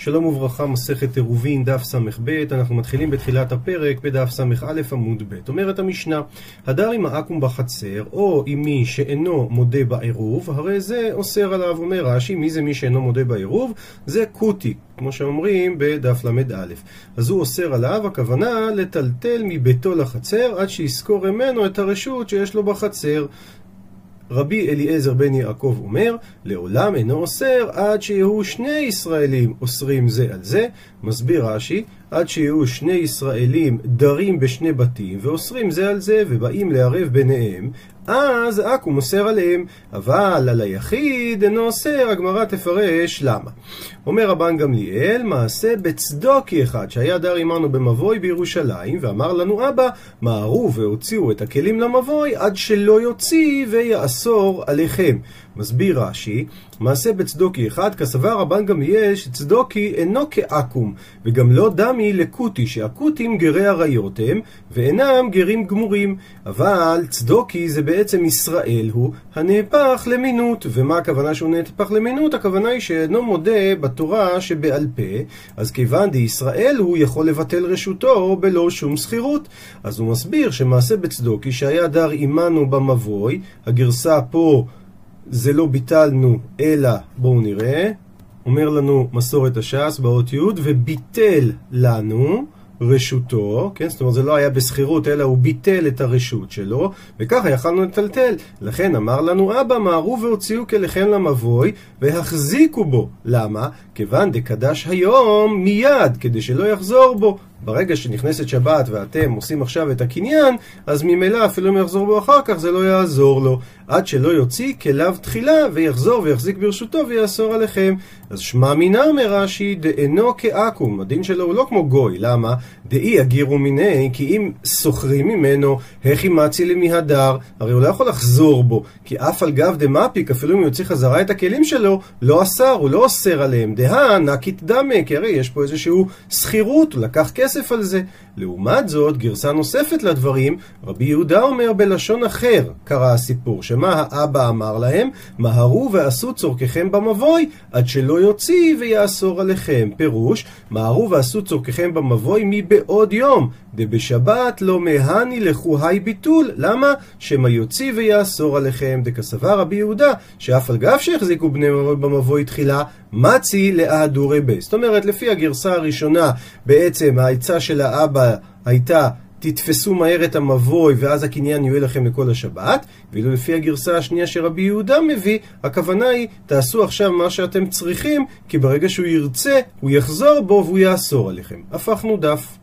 שלום וברכה, מסכת עירובין, דף ס"ב, אנחנו מתחילים בתחילת הפרק בדף ס"א עמוד ב'. אומרת המשנה, הדר עם העכו"ם בחצר, או עם מי שאינו מודה בעירוב, הרי זה אוסר עליו, אומר רש"י, מי זה מי שאינו מודה בעירוב? זה כותי, כמו שאומרים בדף ל"א. אז הוא אוסר עליו, הכוונה לטלטל מביתו לחצר עד שיזכור ממנו את הרשות שיש לו בחצר. רבי אליעזר בן יעקב אומר, לעולם אינו אוסר עד שיהיו שני ישראלים אוסרים זה על זה. מסביר רש"י, עד שיהיו שני ישראלים דרים בשני בתים ואוסרים זה על זה ובאים לערב ביניהם, אז עכו"ם אוסר עליהם, אבל על היחיד אינו אוסר, הגמרא תפרש למה. אומר רבן גמליאל, מעשה בצדוקי אחד שהיה דר עמנו במבוי בירושלים, ואמר לנו אבא, מהרו והוציאו את הכלים למבוי עד שלא יוציא ויאסור עליכם. מסביר רש"י, מעשה בצדוקי אחד, כסבר רבן גמליאל שצדוקי אינו כעכו"ם, וגם לא דמי לכותי, שהכותים גרי עריות הם, ואינם גרים גמורים. אבל צדוקי זה בעצם ישראל הוא הנהפך למינות. ומה הכוונה שהוא נהפך למינות? הכוונה היא שאינו מודה בתורה שבעל פה, אז כיוון דישראל הוא יכול לבטל רשותו בלא שום שכירות. אז הוא מסביר שמעשה בצדוקי שהיה דר עמנו במבוי, הגרסה פה זה לא ביטלנו, אלא בואו נראה. אומר לנו מסורת הש"ס באות י' וביטל לנו רשותו, כן? זאת אומרת זה לא היה בשכירות אלא הוא ביטל את הרשות שלו וככה יכלנו לטלטל לכן אמר לנו אבא מהרו והוציאו כליכם למבוי והחזיקו בו למה? כיוון דקדש היום מיד כדי שלא יחזור בו ברגע שנכנסת שבת ואתם עושים עכשיו את הקניין, אז ממילא אפילו אם יחזור בו אחר כך זה לא יעזור לו. עד שלא יוציא כליו תחילה ויחזור ויחזיק ברשותו ויאסור עליכם. אז שמע מינה אומר רש"י דאינו כעכו"ם, הדין שלו הוא לא כמו גוי, למה? דאי אגירו מיני, כי אם סוחרים ממנו, הכי מצי למהדר, הרי הוא לא יכול לחזור בו, כי אף על גב דמפיק, אפילו אם יוציא חזרה את הכלים שלו, לא אסר, הוא לא אוסר עליהם. דהה נקית דמה, כי הרי יש פה איזשהו שכירות, הוא לקח כסף על זה. לעומת זאת, גרסה נוספת לדברים, רבי יהודה אומר בלשון אחר, קרה הסיפור, שמה האבא אמר להם? מהרו ועשו צורככם במבוי, עד שלא יוציא ויאסור עליכם. פירוש, מהרו ועשו צורככם במבוי מבעוד יום, דבשבת לא מהני לכו היי ביטול. למה? שמא יוציא ויאסור עליכם. דכסבר רבי יהודה, שאף על גב שהחזיקו בני מבוי במבוי תחילה, מצי לאהדורי בי. זאת אומרת, לפי הגרסה הראשונה, בעצם העצה של האבא הייתה תתפסו מהר את המבוי ואז הקניין יהיה לכם לכל השבת ואילו לפי הגרסה השנייה שרבי יהודה מביא הכוונה היא תעשו עכשיו מה שאתם צריכים כי ברגע שהוא ירצה הוא יחזור בו והוא יאסור עליכם הפכנו דף.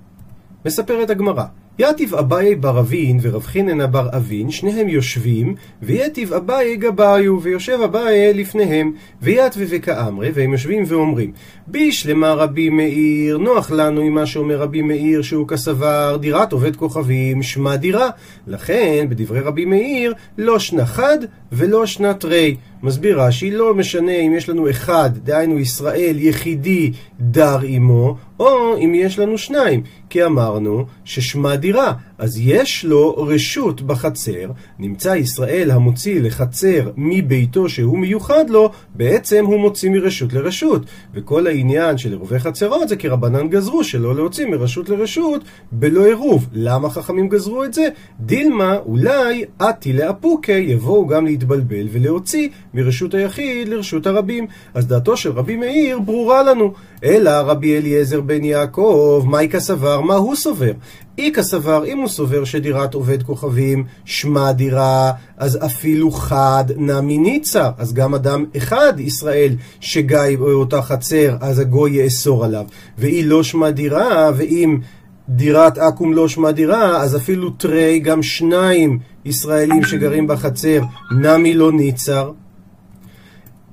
מספרת הגמרא יתיב אביי בר אבין ורב חיננה בר אבין, שניהם יושבים, ויתיב אביי גבאיו, ויושב אביי לפניהם, ויתווה וכאמרי, והם יושבים ואומרים, בישלמה רבי מאיר, נוח לנו עם מה שאומר רבי מאיר, שהוא כסבר, דירת עובד כוכבים, שמה דירה. לכן, בדברי רבי מאיר, לא שנה חד ולא שנת רי. מסביר רש"י, לא משנה אם יש לנו אחד, דהיינו ישראל יחידי דר עמו, או אם יש לנו שניים, כי אמרנו ששמה דירה, אז יש לו רשות בחצר, נמצא ישראל המוציא לחצר מביתו שהוא מיוחד לו, בעצם הוא מוציא מרשות לרשות. וכל העניין של עירובי חצרות זה כי רבנן גזרו שלא להוציא מרשות לרשות בלא עירוב. למה חכמים גזרו את זה? דילמה, אולי עתי לאפוקי יבואו גם להתבלבל ולהוציא מרשות היחיד לרשות הרבים. אז דעתו של רבי מאיר ברורה לנו. אלא רבי אליעזר בן יעקב, מייקה סבר, מה הוא סובר? איכא סבר, אם הוא סובר שדירת עובד כוכבים שמה דירה, אז אפילו חד נמי ניצה. אז גם אדם אחד, ישראל, שגיא באותה חצר, אז הגוי יאסור עליו. והיא לא שמה דירה, ואם דירת עכו"ם לא שמה דירה, אז אפילו תרי, גם שניים ישראלים שגרים בחצר, נמי לא ניצר.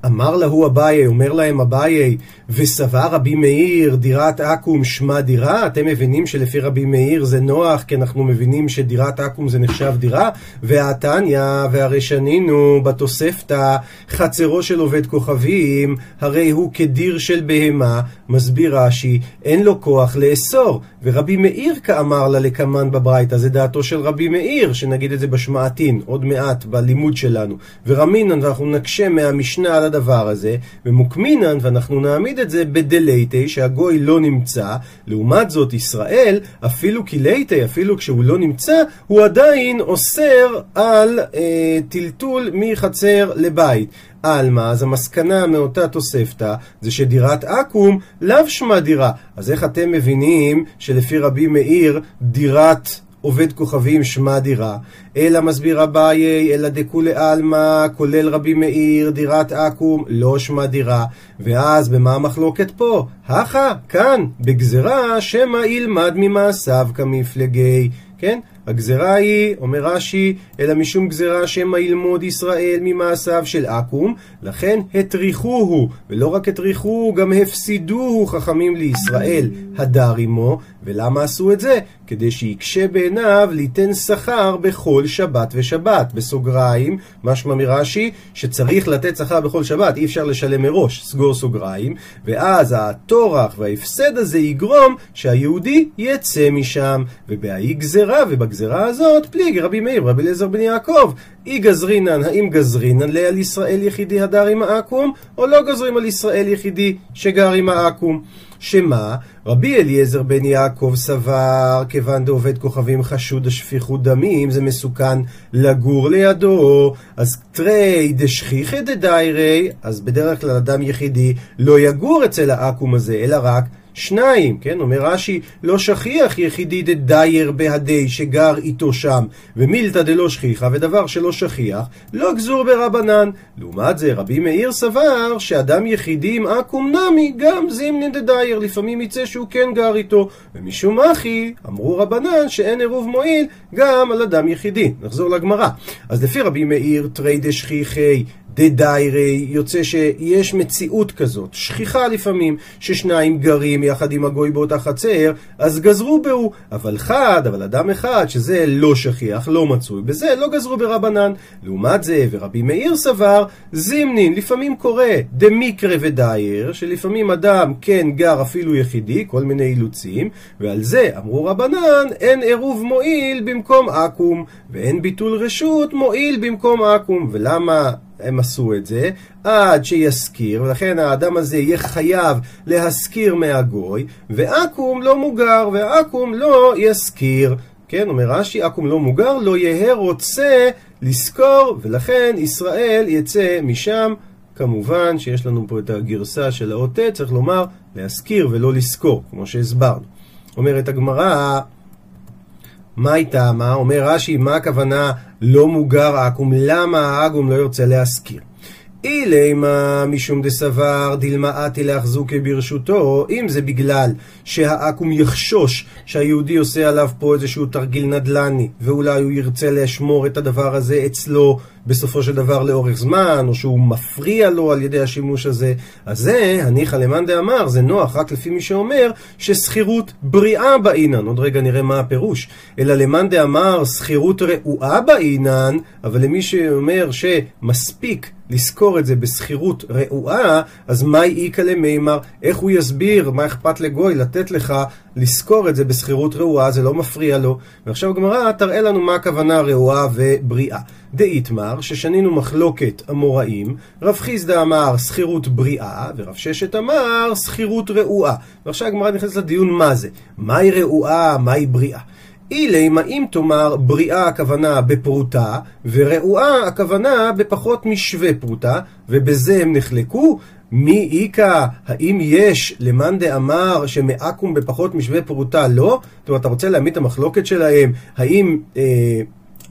אמר להו אביי, אומר להם אביי, וסבר רבי מאיר דירת עכו"ם שמה דירה? אתם מבינים שלפי רבי מאיר זה נוח, כי אנחנו מבינים שדירת עכו"ם זה נחשב דירה? והתניא, והרי שנינו בתוספתא, חצרו של עובד כוכבים, הרי הוא כדיר של בהמה, מסביר רש"י, אין לו כוח לאסור. ורבי מאיר כאמר לה לקמן בברייתא, זה דעתו של רבי מאיר, שנגיד את זה בשמעתין, עוד מעט בלימוד שלנו. ורמינן, ואנחנו נקשה מהמשנה על הדבר הזה, ומוקמינן, ואנחנו נעמיד את זה בדלייטי, שהגוי לא נמצא. לעומת זאת, ישראל, אפילו קילייטי, אפילו כשהוא לא נמצא, הוא עדיין אוסר על אה, טלטול מחצר לבית. עלמא, אז המסקנה מאותה תוספתא זה שדירת עכו"ם לאו שמה דירה. אז איך אתם מבינים שלפי רבי מאיר דירת עובד כוכבים שמה דירה? אלא מסביר אביי, אלא דכולי עלמא, כולל רבי מאיר, דירת עכו"ם, לא שמה דירה. ואז במה המחלוקת פה? הכה, כאן, בגזרה שמא ילמד ממעשיו כמפלגי. כן? הגזרה היא, אומר רש"י, אלא משום גזרה שמא ילמוד ישראל ממעשיו של עכו"ם, לכן הטריחוהו, ולא רק הטריחוהו, גם הפסידוהו חכמים לישראל, הדר עמו, ולמה עשו את זה? כדי שיקשה בעיניו ליתן שכר בכל שבת ושבת. בסוגריים, משמע מרש"י, שצריך לתת שכר בכל שבת, אי אפשר לשלם מראש, סגור סוגריים, ואז הטורח וההפסד הזה יגרום שהיהודי יצא משם. ובהאי גזרה, ובגזרה הזאת, פליג רבי מאיר, רבי אליעזר בן יעקב, אי גזרינן, האם גזרינן לעל ישראל יחידי הדר עם העכו"ם, או לא גוזרים על ישראל יחידי שגר עם העכו"ם? שמה? רבי אליעזר בן יעקב סבר, כיוון דעובד כוכבים חשוד השפיכות דמים, זה מסוכן לגור לידו, אז תרי דשכיחי דדיירי, אז בדרך כלל אדם יחידי לא יגור אצל העכו"ם הזה, אלא רק שניים, כן? אומר רש"י, לא שכיח יחידי דדייר בהדי שגר איתו שם, ומילתא דלא שכיחה, ודבר שלא שכיח, לא גזור ברבנן. לעומת זה, רבי מאיר סבר שאדם יחידי עם עכו"ם נמי, גם זימנין דדייר, לפעמים יצא שהוא כן גר איתו. ומשום אחי, אמרו רבנן שאין עירוב מועיל גם על אדם יחידי. נחזור לגמרא. אז לפי רבי מאיר, תרי דשכיחי דדיירי, יוצא שיש מציאות כזאת, שכיחה לפעמים, ששניים גרים יחד עם הגוי באותה חצר, אז גזרו בהו, אבל חד, אבל אדם אחד, שזה לא שכיח, לא מצוי, בזה לא גזרו ברבנן. לעומת זה, ורבי מאיר סבר, זימנין, לפעמים קורה דמיקרא ודייר, שלפעמים אדם כן גר אפילו יחידי, כל מיני אילוצים, ועל זה אמרו רבנן, אין עירוב מועיל במקום עכו"ם, ואין ביטול רשות מועיל במקום עכו"ם. ולמה? הם עשו את זה, עד שישכיר, ולכן האדם הזה יהיה חייב להשכיר מהגוי, ועכו"ם לא מוגר, ועכו"ם לא ישכיר. כן, אומר רש"י, עכו"ם לא מוגר, לא יהא רוצה לשכור, ולכן ישראל יצא משם. כמובן שיש לנו פה את הגרסה של האות ט', צריך לומר להשכיר ולא לשכור, כמו שהסברנו. אומרת הגמרא, מה איתה? מה? אומר רש"י, מה הכוונה לא מוגר עכו"ם? למה העכו"ם לא ירצה להשכיר? אילימה משום דסבר דילמאתי להחזוקי ברשותו, אם זה בגלל שהעכו"ם יחשוש שהיהודי עושה עליו פה איזשהו תרגיל נדל"ני, ואולי הוא ירצה לשמור את הדבר הזה אצלו בסופו של דבר לאורך זמן, או שהוא מפריע לו על ידי השימוש הזה, אז זה, הניחא למאן דאמר, זה נוח רק לפי מי שאומר ששכירות בריאה באינן, עוד רגע נראה מה הפירוש, אלא למאן דאמר שכירות רעועה באינן, אבל למי שאומר שמספיק לשכור את זה בשכירות רעועה, אז מהי איכא למימר? איך הוא יסביר? מה אכפת לגוי לתת לך לשכור את זה בשכירות רעועה? זה לא מפריע לו. ועכשיו הגמרא תראה לנו מה הכוונה רעועה ובריאה. דאיתמר, ששנינו מחלוקת אמוראים, רב חיסדא אמר שכירות בריאה, ורב ששת אמר שכירות רעועה. ועכשיו הגמרא נכנסת לדיון מה זה. מהי רעועה? מהי בריאה? אילימה אם תאמר בריאה הכוונה בפרוטה, ורעועה הכוונה בפחות משווה פרוטה, ובזה הם נחלקו. מי איכא, האם יש למאן דאמר שמעכום בפחות משווה פרוטה לא? זאת אומרת, אתה רוצה להעמיד את המחלוקת שלהם, האם... אה,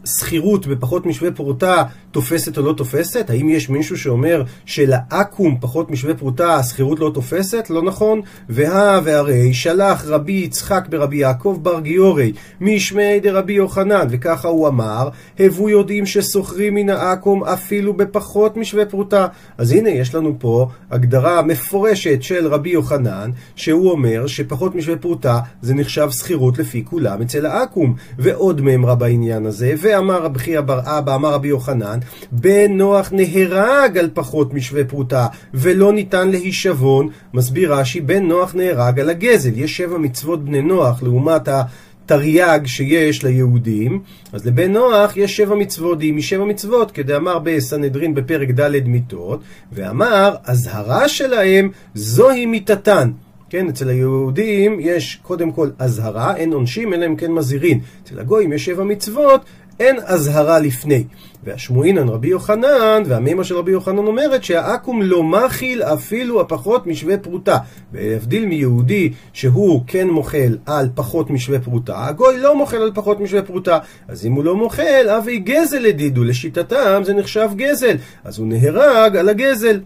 שכירות בפחות משווה פרוטה תופסת או לא תופסת? האם יש מישהו שאומר שלעכו"ם פחות משווה פרוטה השכירות לא תופסת? לא נכון. והא והרי שלח רבי יצחק ברבי יעקב בר גיורי משמי דרבי יוחנן וככה הוא אמר הבו יודעים ששוכרים מן העכו"ם אפילו בפחות משווה פרוטה. אז הנה יש לנו פה הגדרה מפורשת של רבי יוחנן שהוא אומר שפחות משווה פרוטה זה נחשב שכירות לפי כולם אצל העכו"ם ועוד מימרה בעניין הזה ואמר רבי חייא בר אבא אמר רבי יוחנן בן נוח נהרג על פחות משווה פרוטה, ולא ניתן להישבון, מסביר רש"י, בן נוח נהרג על הגזל. יש שבע מצוות בני נוח לעומת ה... תרי"ג שיש ליהודים, אז לבן נוח יש שבע מצוות, דהי משבע מצוות, כדאמר בסנהדרין בפרק ד' מיתות, ואמר, אזהרה שלהם זוהי מיתתן. כן, אצל היהודים יש קודם כל אזהרה, אין עונשים, אלא אם כן מזהירין. אצל הגויים יש שבע מצוות, אין אזהרה לפני. והשמועינן רבי יוחנן, והמימה של רבי יוחנן אומרת שהעכו"ם לא מכיל אפילו הפחות משווה פרוטה. להבדיל מיהודי שהוא כן מוחל על פחות משווה פרוטה, הגוי לא מוחל על פחות משווה פרוטה. אז אם הוא לא מוחל, אבי גזל לדידו, לשיטתם זה נחשב גזל. אז הוא נהרג על הגזל.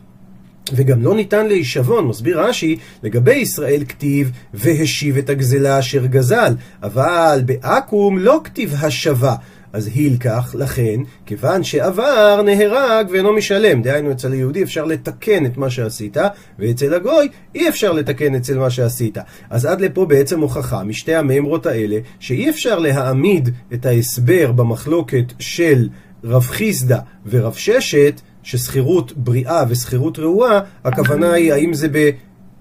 וגם לא ניתן להישבון, מסביר רש"י, לגבי ישראל כתיב והשיב את הגזלה אשר גזל, אבל בעכו"ם לא כתיב השבה. אז הילקח, לכן, כיוון שעבר, נהרג ואינו משלם. דהיינו, אצל היהודי אפשר לתקן את מה שעשית, ואצל הגוי אי אפשר לתקן אצל מה שעשית. אז עד לפה בעצם הוכחה משתי המימרות האלה, שאי אפשר להעמיד את ההסבר במחלוקת של רב חיסדא ורב ששת, ששכירות בריאה ושכירות רעועה, הכוונה היא האם זה ב...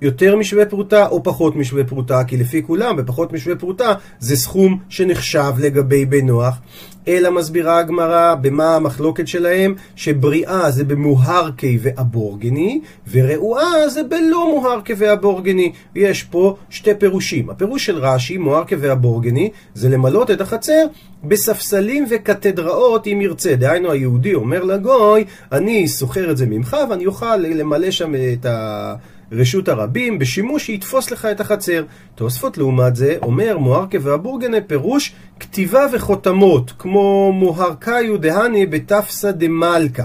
יותר משווה פרוטה או פחות משווה פרוטה, כי לפי כולם, בפחות משווה פרוטה זה סכום שנחשב לגבי בן נוח. אלא מסבירה הגמרא במה המחלוקת שלהם, שבריאה זה במוהרקי ואבורגני, ורעועה זה בלא מוהרקי ואבורגני. יש פה שתי פירושים. הפירוש של רש"י, מוהרקי ואבורגני, זה למלות את החצר בספסלים וקתדראות אם ירצה. דהיינו היהודי אומר לגוי, אני סוחר את זה ממך ואני אוכל למלא שם את ה... רשות הרבים, בשימוש שיתפוס לך את החצר. תוספות לעומת זה אומר מוהרקה ואבורגנה פירוש כתיבה וחותמות, כמו מוהרקאיו דהני בתפסא דמלכה.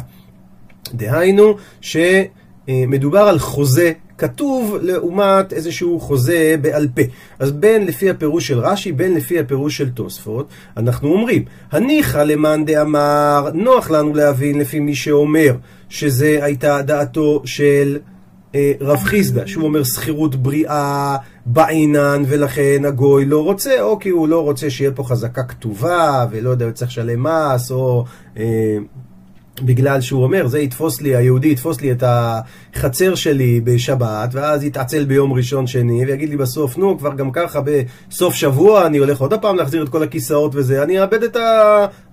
דהיינו שמדובר על חוזה כתוב לעומת איזשהו חוזה בעל פה. אז בין לפי הפירוש של רש"י, בין לפי הפירוש של תוספות, אנחנו אומרים, הניחא למאן דאמר, נוח לנו להבין לפי מי שאומר שזה הייתה דעתו של רב חיסדא, שהוא אומר שכירות בריאה בעינן ולכן הגוי לא רוצה, או כי הוא לא רוצה שיהיה פה חזקה כתובה ולא יודע, צריך לשלם מס, או אה, בגלל שהוא אומר, זה יתפוס לי, היהודי יתפוס לי את החצר שלי בשבת, ואז יתעצל ביום ראשון שני, ויגיד לי בסוף, נו, כבר גם ככה בסוף שבוע אני הולך עוד פעם להחזיר את כל הכיסאות וזה, אני אאבד את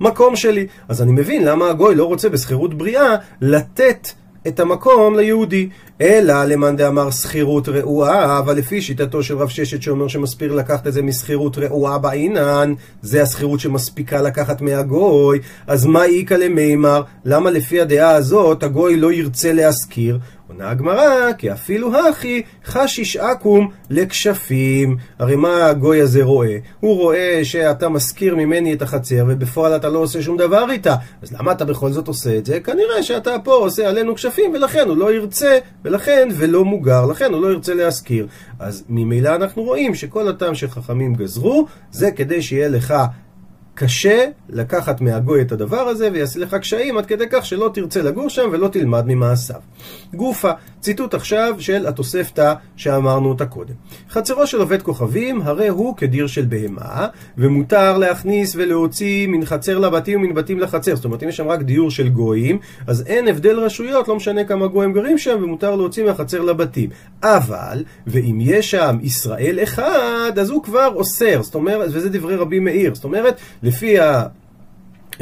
המקום שלי. אז אני מבין למה הגוי לא רוצה בשכירות בריאה לתת את המקום ליהודי. אלא למאן דאמר שכירות רעועה, אבל לפי שיטתו של רב ששת שאומר שמספיר לקחת את זה משכירות רעועה בעינן, זה השכירות שמספיקה לקחת מהגוי, אז מה איכא למימר? למה לפי הדעה הזאת הגוי לא ירצה להשכיר? עונה הגמרא, כי אפילו הכי חשיש עכו"ם לכשפים. הרי מה הגוי הזה רואה? הוא רואה שאתה משכיר ממני את החצר, ובפועל אתה לא עושה שום דבר איתה. אז למה אתה בכל זאת עושה את זה? כנראה שאתה פה עושה עלינו כשפים, ולכן הוא לא ירצה, ולכן, ולא מוגר, לכן הוא לא ירצה להשכיר. אז ממילא אנחנו רואים שכל הטעם שחכמים גזרו, זה כדי שיהיה לך קשה לקחת מהגוי את הדבר הזה ויעשה לך קשיים עד כדי כך שלא תרצה לגור שם ולא תלמד ממעשיו. גופה, ציטוט עכשיו של התוספתא שאמרנו אותה קודם. חצרו של עובד כוכבים הרי הוא כדיר של בהמה ומותר להכניס ולהוציא מן חצר לבתים ומן בתים לחצר. זאת אומרת אם יש שם רק דיור של גויים אז אין הבדל רשויות, לא משנה כמה גויים גרים שם ומותר להוציא מהחצר לבתים. אבל, ואם יש שם ישראל אחד אז הוא כבר אוסר, זאת אומרת, וזה דברי רבי מאיר, זאת אומרת לפי ה...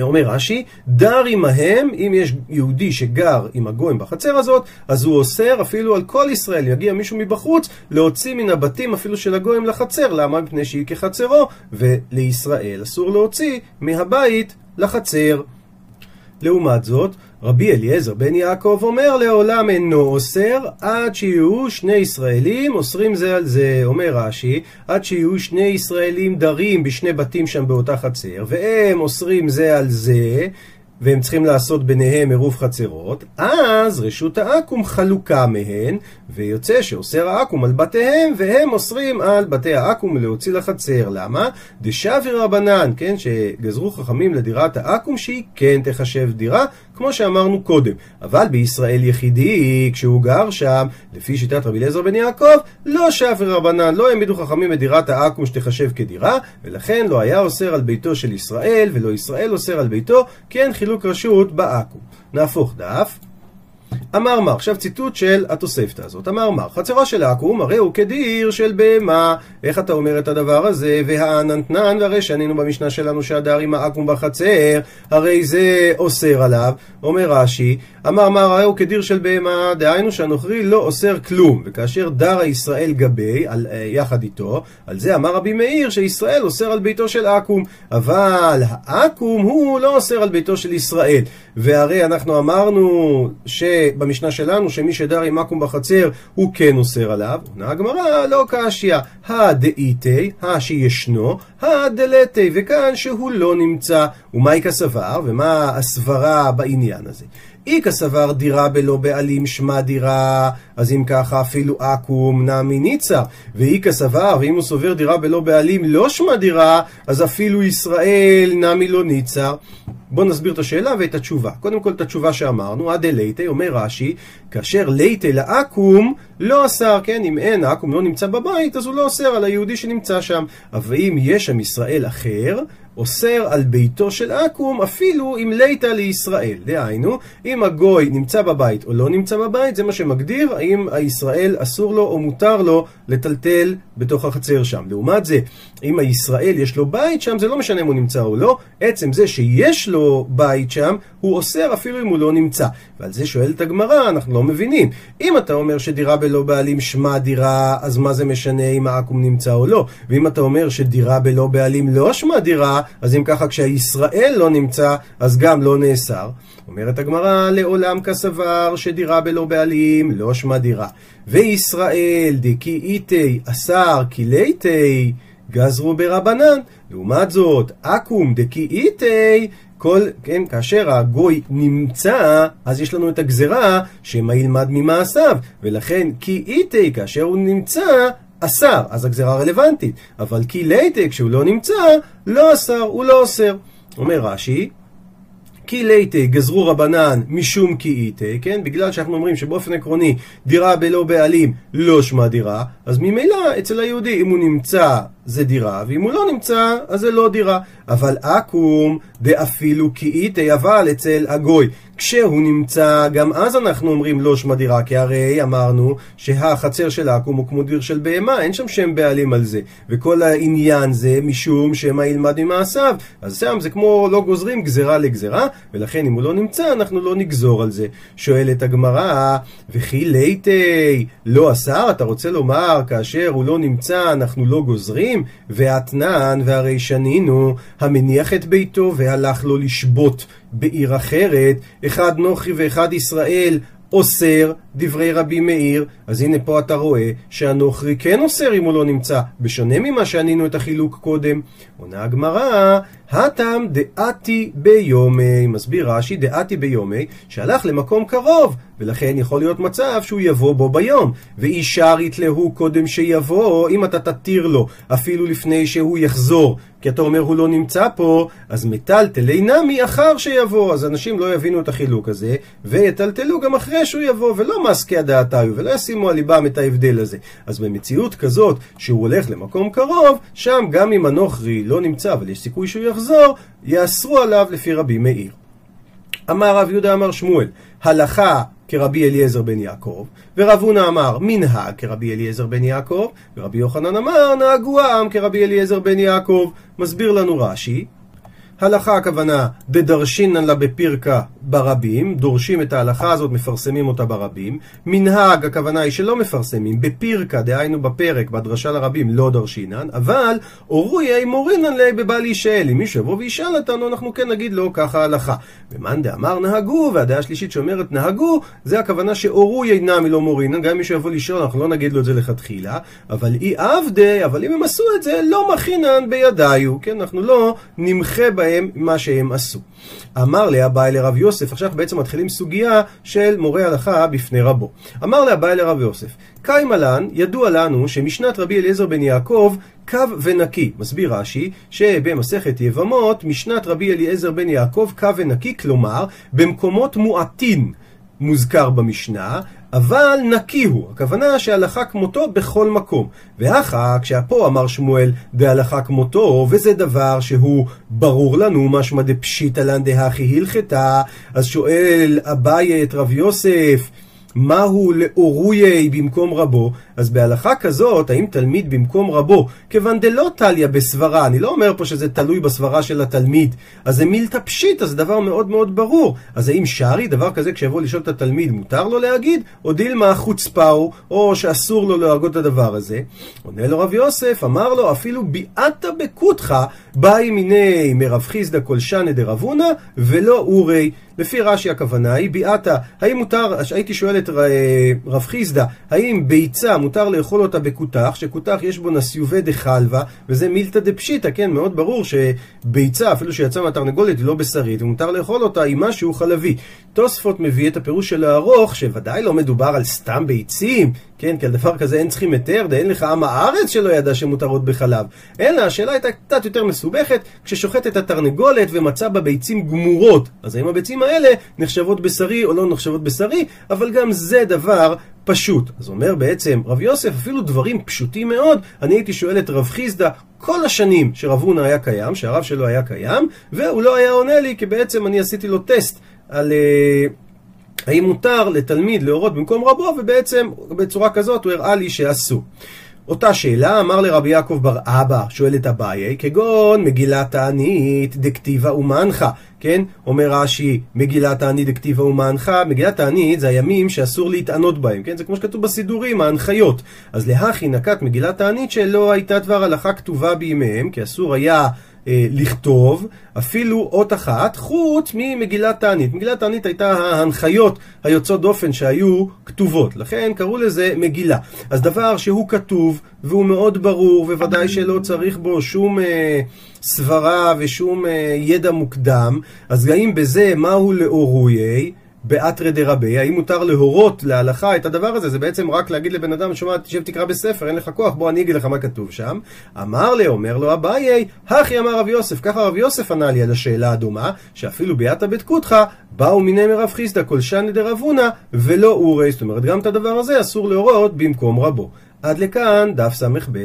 אומר רש"י, דר עמהם, אם יש יהודי שגר עם הגויים בחצר הזאת, אז הוא אוסר אפילו על כל ישראל, יגיע מישהו מבחוץ, להוציא מן הבתים אפילו של הגויים לחצר, למה? מפני שהיא כחצרו, ולישראל אסור להוציא מהבית לחצר. לעומת זאת, רבי אליעזר בן יעקב אומר לעולם אינו אוסר עד שיהיו שני ישראלים אוסרים זה על זה, אומר רש"י, עד שיהיו שני ישראלים דרים בשני בתים שם באותה חצר, והם אוסרים זה על זה, והם צריכים לעשות ביניהם עירוב חצרות, אז רשות העכו"ם חלוקה מהן, ויוצא שאוסר העכו"ם על בתיהם, והם אוסרים על בתי העכו"ם להוציא לחצר. למה? דשבי רבנן, כן, שגזרו חכמים לדירת העכו"ם שהיא כן תחשב דירה, כמו שאמרנו קודם. אבל בישראל יחידי, כשהוא גר שם, לפי שיטת רבי אליעזר בן יעקב, לא שבי רבנן, לא העמידו חכמים את דירת העכו"ם שתחשב כדירה, ולכן לא היה אוסר על ביתו של ישראל, ולא ישראל אוסר על ביתו, כן חילוק רשות בעכו"ם. נהפוך דף. אמר מר, עכשיו ציטוט של התוספתא הזאת, אמר מר, חצרו של עכו"ם הרי הוא כדיר של בהמה, איך אתה אומר את הדבר הזה? והעננתנן, והרי שענינו במשנה שלנו שהדר עם העכו"ם בחצר, הרי זה אוסר עליו, אומר רש"י, אמר מר הרי הוא כדיר של בהמה, דהיינו שהנוכרי לא אוסר כלום, וכאשר דרה ישראל גבי, על, אה, יחד איתו, על זה אמר רבי מאיר שישראל אוסר על ביתו של עכו"ם, אבל העכו"ם הוא לא אוסר על ביתו של ישראל, והרי אנחנו אמרנו שבמשנה שלנו שמי שדר עם עכו"ם בחצר הוא כן אוסר עליו, עונה הגמרא לא קשיא, הדאיתי, השישנו, הדלתי, וכאן שהוא לא נמצא, ומהי כסבר, ומה הסברה בעניין הזה? איכא סבר דירה בלא בעלים שמה דירה, אז אם ככה אפילו עכו"ם נמי ניצה. ואיכא סבר, ואם הוא סובר דירה בלא בעלים לא שמה דירה, אז אפילו ישראל נמי לא ניצה. בואו נסביר את השאלה ואת התשובה. קודם כל את התשובה שאמרנו, עד אליתי, אומר רש"י, כאשר ליתי לעכו"ם לא אסר, כן, אם אין, העכו"ם לא נמצא בבית, אז הוא לא אוסר על היהודי שנמצא שם. אבל אם יש שם ישראל אחר, אוסר על ביתו של עכו"ם אפילו אם ליתא לישראל. דהיינו, אם הגוי נמצא בבית או לא נמצא בבית, זה מה שמגדיר האם הישראל אסור לו או מותר לו לטלטל בתוך החצר שם. לעומת זה, אם הישראל יש לו בית שם, זה לא משנה אם הוא נמצא או לא, עצם זה שיש לו בית שם, הוא אוסר אפילו אם הוא לא נמצא. ועל זה שואלת הגמרא, אנחנו לא מבינים. אם אתה אומר שדירה בלא בעלים שמה דירה, אז מה זה משנה אם העכו"ם נמצא או לא? ואם אתה אומר שדירה בלא בעלים לא שמה דירה, אז אם ככה כשהישראל לא נמצא, אז גם לא נאסר. אומרת הגמרא, לעולם כסבר שדירה בלא בעלים לא שמה דירה. וישראל דכי איתי אסר כיליתי גזרו ברבנן. לעומת זאת, עכו"ם דכי איתי כל, כן, כאשר הגוי נמצא, אז יש לנו את הגזרה שמה ילמד ממעשיו, ולכן כי איתי, כאשר הוא נמצא, אסר, אז הגזרה רלוונטית, אבל כי ליטה, כשהוא לא נמצא, לא אסר, הוא לא אוסר. אומר רש"י, כי ליטה גזרו רבנן משום כי איתה, כן? בגלל שאנחנו אומרים שבאופן עקרוני דירה בלא בעלים לא שמה דירה, אז ממילא אצל היהודי אם הוא נמצא זה דירה, ואם הוא לא נמצא, אז זה לא דירה. אבל עכו"ם דאפילו כאיתי, אבל אצל הגוי, כשהוא נמצא, גם אז אנחנו אומרים לא שמה דירה, כי הרי אמרנו שהחצר של עכו"ם הוא כמו דיר של בהמה, אין שם שם בעלים על זה. וכל העניין זה משום שמא ילמד ממעשיו. אז שם זה כמו לא גוזרים גזרה לגזרה, ולכן אם הוא לא נמצא, אנחנו לא נגזור על זה. שואלת הגמרא, וכי ליטי לא אסר? אתה רוצה לומר, כאשר הוא לא נמצא, אנחנו לא גוזרים? ואתנן והרי שנינו, המניח את ביתו והלך לו לשבות בעיר אחרת, אחד נוחי ואחד ישראל, אוסר דברי רבי מאיר, אז הנה פה אתה רואה שהנוכרי כן אוסר אם הוא לא נמצא, בשונה ממה שענינו את החילוק קודם. עונה הגמרא, הטם דעתי ביומי, מסביר רש"י דעתי ביומי, שהלך למקום קרוב, ולכן יכול להיות מצב שהוא יבוא בו ביום. ואישר יתלהו קודם שיבוא, אם אתה תתיר לו, אפילו לפני שהוא יחזור, כי אתה אומר הוא לא נמצא פה, אז מטלטלי נמי אחר שיבוא, אז אנשים לא יבינו את החילוק הזה, ויטלטלו גם אחרי שהוא יבוא, ולא מסקי הדעתיו, ולא ישימו על ליבם את ההבדל הזה. אז במציאות כזאת, שהוא הולך למקום קרוב, שם גם אם הנוכרי לא נמצא, אבל יש סיכוי שהוא יחזור, יאסרו עליו לפי רבי מאיר. אמר רב יהודה אמר שמואל, הלכה כרבי אליעזר בן יעקב, ורב הונא אמר מנהג כרבי אליעזר בן יעקב, ורבי יוחנן אמר נהגו העם כרבי אליעזר בן יעקב. מסביר לנו רש"י, הלכה הכוונה דדרשינן לה בפירקה ברבים, דורשים את ההלכה הזאת, מפרסמים אותה ברבים. מנהג הכוונה היא שלא מפרסמים, בפירקה, דהיינו בפרק, בדרשה לרבים, לא דרשינן, אבל אורוי מורינן ליה בבעל ישאל. אם מישהו יבוא וישאל אותנו, אנחנו כן נגיד לו ככה ההלכה. ומאן דאמר נהגו, והדעה השלישית שאומרת נהגו, זה הכוונה שאורוי אינם לא מורינן, גם אם מישהו יבוא לשאול, אנחנו לא נגיד לו את זה לכתחילה, אבל אי עבדי, אבל אם הם עשו את זה, לא מכינן בידיו, כן, אנחנו לא נמחה בהם מה שהם עשו. אמר לאביי לרב יוסף, עכשיו בעצם מתחילים סוגיה של מורה הלכה בפני רבו. אמר לאביי לרב יוסף, קיימה לן, ידוע לנו שמשנת רבי אליעזר בן יעקב קו ונקי. מסביר רש"י שבמסכת יבמות, משנת רבי אליעזר בן יעקב קו ונקי, כלומר במקומות מועטים מוזכר במשנה, אבל נקי הוא, הכוונה שהלכה כמותו בכל מקום. ואחר, כשהפה אמר שמואל בהלכה כמותו, וזה דבר שהוא ברור לנו, משמע דפשיטא לן דהכי הלכתה, אז שואל אביי את רב יוסף, מהו לאורויי במקום רבו, אז בהלכה כזאת, האם תלמיד במקום רבו, כיוון דלא טליה בסברה, אני לא אומר פה שזה תלוי בסברה של התלמיד, אז זה מילתא פשיטא, זה דבר מאוד מאוד ברור. אז האם שרי, דבר כזה כשיבוא לשאול את התלמיד, מותר לו להגיד, או דילמה חוצפהו, או שאסור לו להגות את הדבר הזה? עונה לו רב יוסף, אמר לו, אפילו ביעתא בקותך, באי מיני מרב חיסדא כל שנא דרבונה, ולא אורי. לפי רש"י הכוונה היא ביעתא, האם מותר, הייתי שואל את רב חיסדא, האם ביצה מותר לאכול אותה בכותח, שכותח יש בו נסיובי דחלווה, וזה מילתא דפשיטא, כן, מאוד ברור שביצה, אפילו שיצאה מהתרנגולת היא לא בשרית, ומותר לאכול אותה עם משהו חלבי. תוספות מביא את הפירוש של הארוך, שוודאי לא מדובר על סתם ביצים, כן, כי על דבר כזה אין צריכים היתר, ואין לך עם הארץ שלא ידע שמותרות בחלב. אלא השאלה הייתה קצת יותר מסובכת, כששוחט את התרנגולת ומצא בה ביצים גמורות. אז האם הביצים האלה נחשבות בשרי או לא נחשבות בשרי, אבל גם זה דבר פשוט. אז אומר בעצם רב יוסף, אפילו דברים פשוטים מאוד, אני הייתי שואל את רב חיסדא כל השנים שרב הונא היה קיים, שהרב שלו היה קיים, והוא לא היה עונה לי, כי בעצם אני עשיתי לו טסט על... Uh, האם מותר לתלמיד להורות במקום רבו, ובעצם בצורה כזאת הוא הראה לי שאסור. אותה שאלה אמר לרבי יעקב בר אבא, שואל את אביי, כגון מגילת תענית דכתיבה ומנחה, כן? אומר רש"י, מגילת תענית דכתיבה ומנחה, מגילת תענית זה הימים שאסור להתענות בהם, כן? זה כמו שכתוב בסידורים, ההנחיות. אז להכי נקט מגילת תענית שלא הייתה דבר הלכה כתובה בימיהם, כי אסור היה אה, לכתוב אפילו אות אחת, חוץ ממגילת תענית. מגילת תענית הייתה ההנחיות היוצאות דופן שהיו כתובות, לכן קראו לזה מגילה. אז דבר שהוא כתוב והוא מאוד ברור, וודאי שלא צריך בו שום אה, סברה ושום אה, ידע מוקדם, אז האם בזה מהו לאורוי? באתרא דרבי, האם מותר להורות להלכה את הדבר הזה? זה בעצם רק להגיד לבן אדם, שומע, תשב תקרא בספר, אין לך כוח, בוא אני אגיד לך מה כתוב שם. אמר לי, אומר לו אביי, הכי אמר רב יוסף, ככה רב יוסף ענה לי על השאלה הדומה, שאפילו ביאתא בית קותחא, באו מיני מרב חיסדא כל שני דרב הונא, ולא אורי, זאת אומרת, גם את הדבר הזה אסור להורות במקום רבו. עד לכאן דף ס"ב.